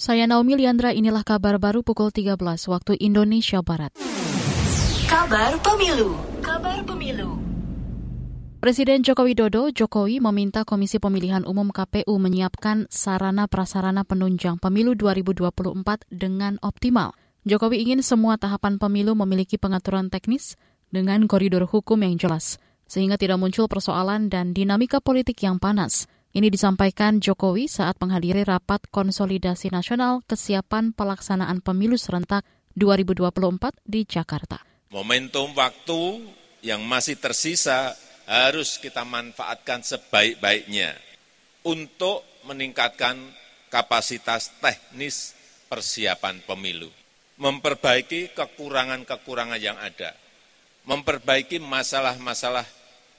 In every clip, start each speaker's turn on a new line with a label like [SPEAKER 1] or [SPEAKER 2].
[SPEAKER 1] Saya Naomi Liandra, inilah kabar baru pukul 13 waktu Indonesia Barat.
[SPEAKER 2] Kabar Pemilu. Kabar Pemilu.
[SPEAKER 1] Presiden Joko Widodo, Jokowi meminta Komisi Pemilihan Umum KPU menyiapkan sarana prasarana penunjang pemilu 2024 dengan optimal. Jokowi ingin semua tahapan pemilu memiliki pengaturan teknis dengan koridor hukum yang jelas, sehingga tidak muncul persoalan dan dinamika politik yang panas. Ini disampaikan Jokowi saat menghadiri rapat konsolidasi nasional kesiapan pelaksanaan pemilu serentak 2024 di Jakarta.
[SPEAKER 3] Momentum waktu yang masih tersisa harus kita manfaatkan sebaik-baiknya untuk meningkatkan kapasitas teknis persiapan pemilu, memperbaiki kekurangan-kekurangan yang ada, memperbaiki masalah-masalah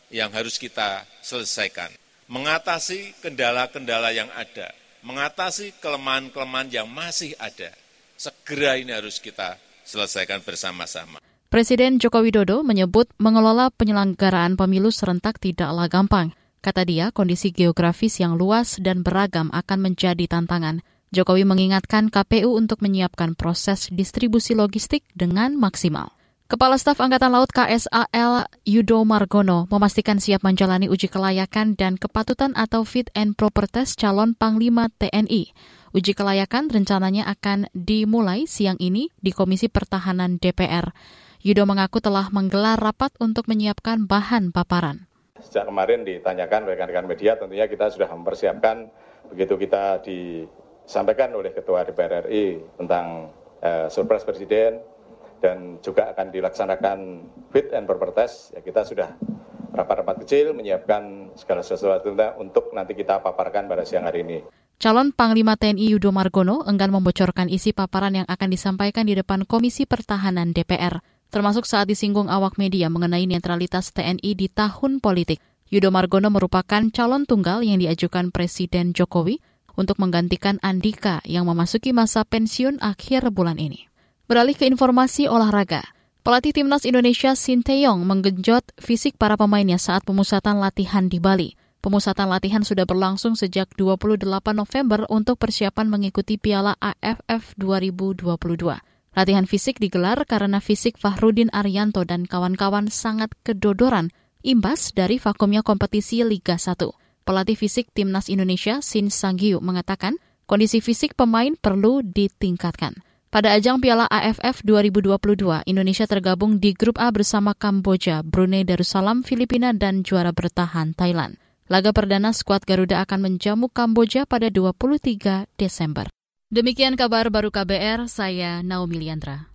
[SPEAKER 3] yang harus kita selesaikan mengatasi kendala-kendala yang ada, mengatasi kelemahan-kelemahan yang masih ada. Segera ini harus kita selesaikan bersama-sama.
[SPEAKER 1] Presiden Joko Widodo menyebut mengelola penyelenggaraan pemilu serentak tidaklah gampang. Kata dia, kondisi geografis yang luas dan beragam akan menjadi tantangan. Jokowi mengingatkan KPU untuk menyiapkan proses distribusi logistik dengan maksimal. Kepala Staf Angkatan Laut KSAL Yudo Margono memastikan siap menjalani uji kelayakan dan kepatutan atau fit and proper test calon Panglima TNI. Uji kelayakan rencananya akan dimulai siang ini di Komisi Pertahanan DPR. Yudo mengaku telah menggelar rapat untuk menyiapkan bahan paparan.
[SPEAKER 4] Sejak kemarin ditanyakan rekan-rekan media, tentunya kita sudah mempersiapkan begitu kita disampaikan oleh Ketua DPR RI tentang eh, surprise Presiden, dan juga akan dilaksanakan fit and proper test, ya kita sudah rapat-rapat kecil menyiapkan segala sesuatu untuk nanti kita paparkan pada siang hari ini.
[SPEAKER 1] Calon Panglima TNI Yudo Margono enggan membocorkan isi paparan yang akan disampaikan di depan Komisi Pertahanan DPR, termasuk saat disinggung awak media mengenai netralitas TNI di tahun politik. Yudo Margono merupakan calon tunggal yang diajukan Presiden Jokowi untuk menggantikan Andika yang memasuki masa pensiun akhir bulan ini. Beralih ke informasi olahraga. Pelatih timnas Indonesia Sinteyong menggenjot fisik para pemainnya saat pemusatan latihan di Bali. Pemusatan latihan sudah berlangsung sejak 28 November untuk persiapan mengikuti Piala AFF 2022. Latihan fisik digelar karena fisik Fahrudin Arianto dan kawan-kawan sangat kedodoran imbas dari vakumnya kompetisi Liga 1. Pelatih fisik Timnas Indonesia Sin Sangyu mengatakan kondisi fisik pemain perlu ditingkatkan. Pada ajang Piala AFF 2022, Indonesia tergabung di grup A bersama Kamboja, Brunei Darussalam, Filipina, dan juara bertahan Thailand. Laga perdana skuad Garuda akan menjamu Kamboja pada 23 Desember. Demikian kabar baru KBR, saya Naomi Liandra.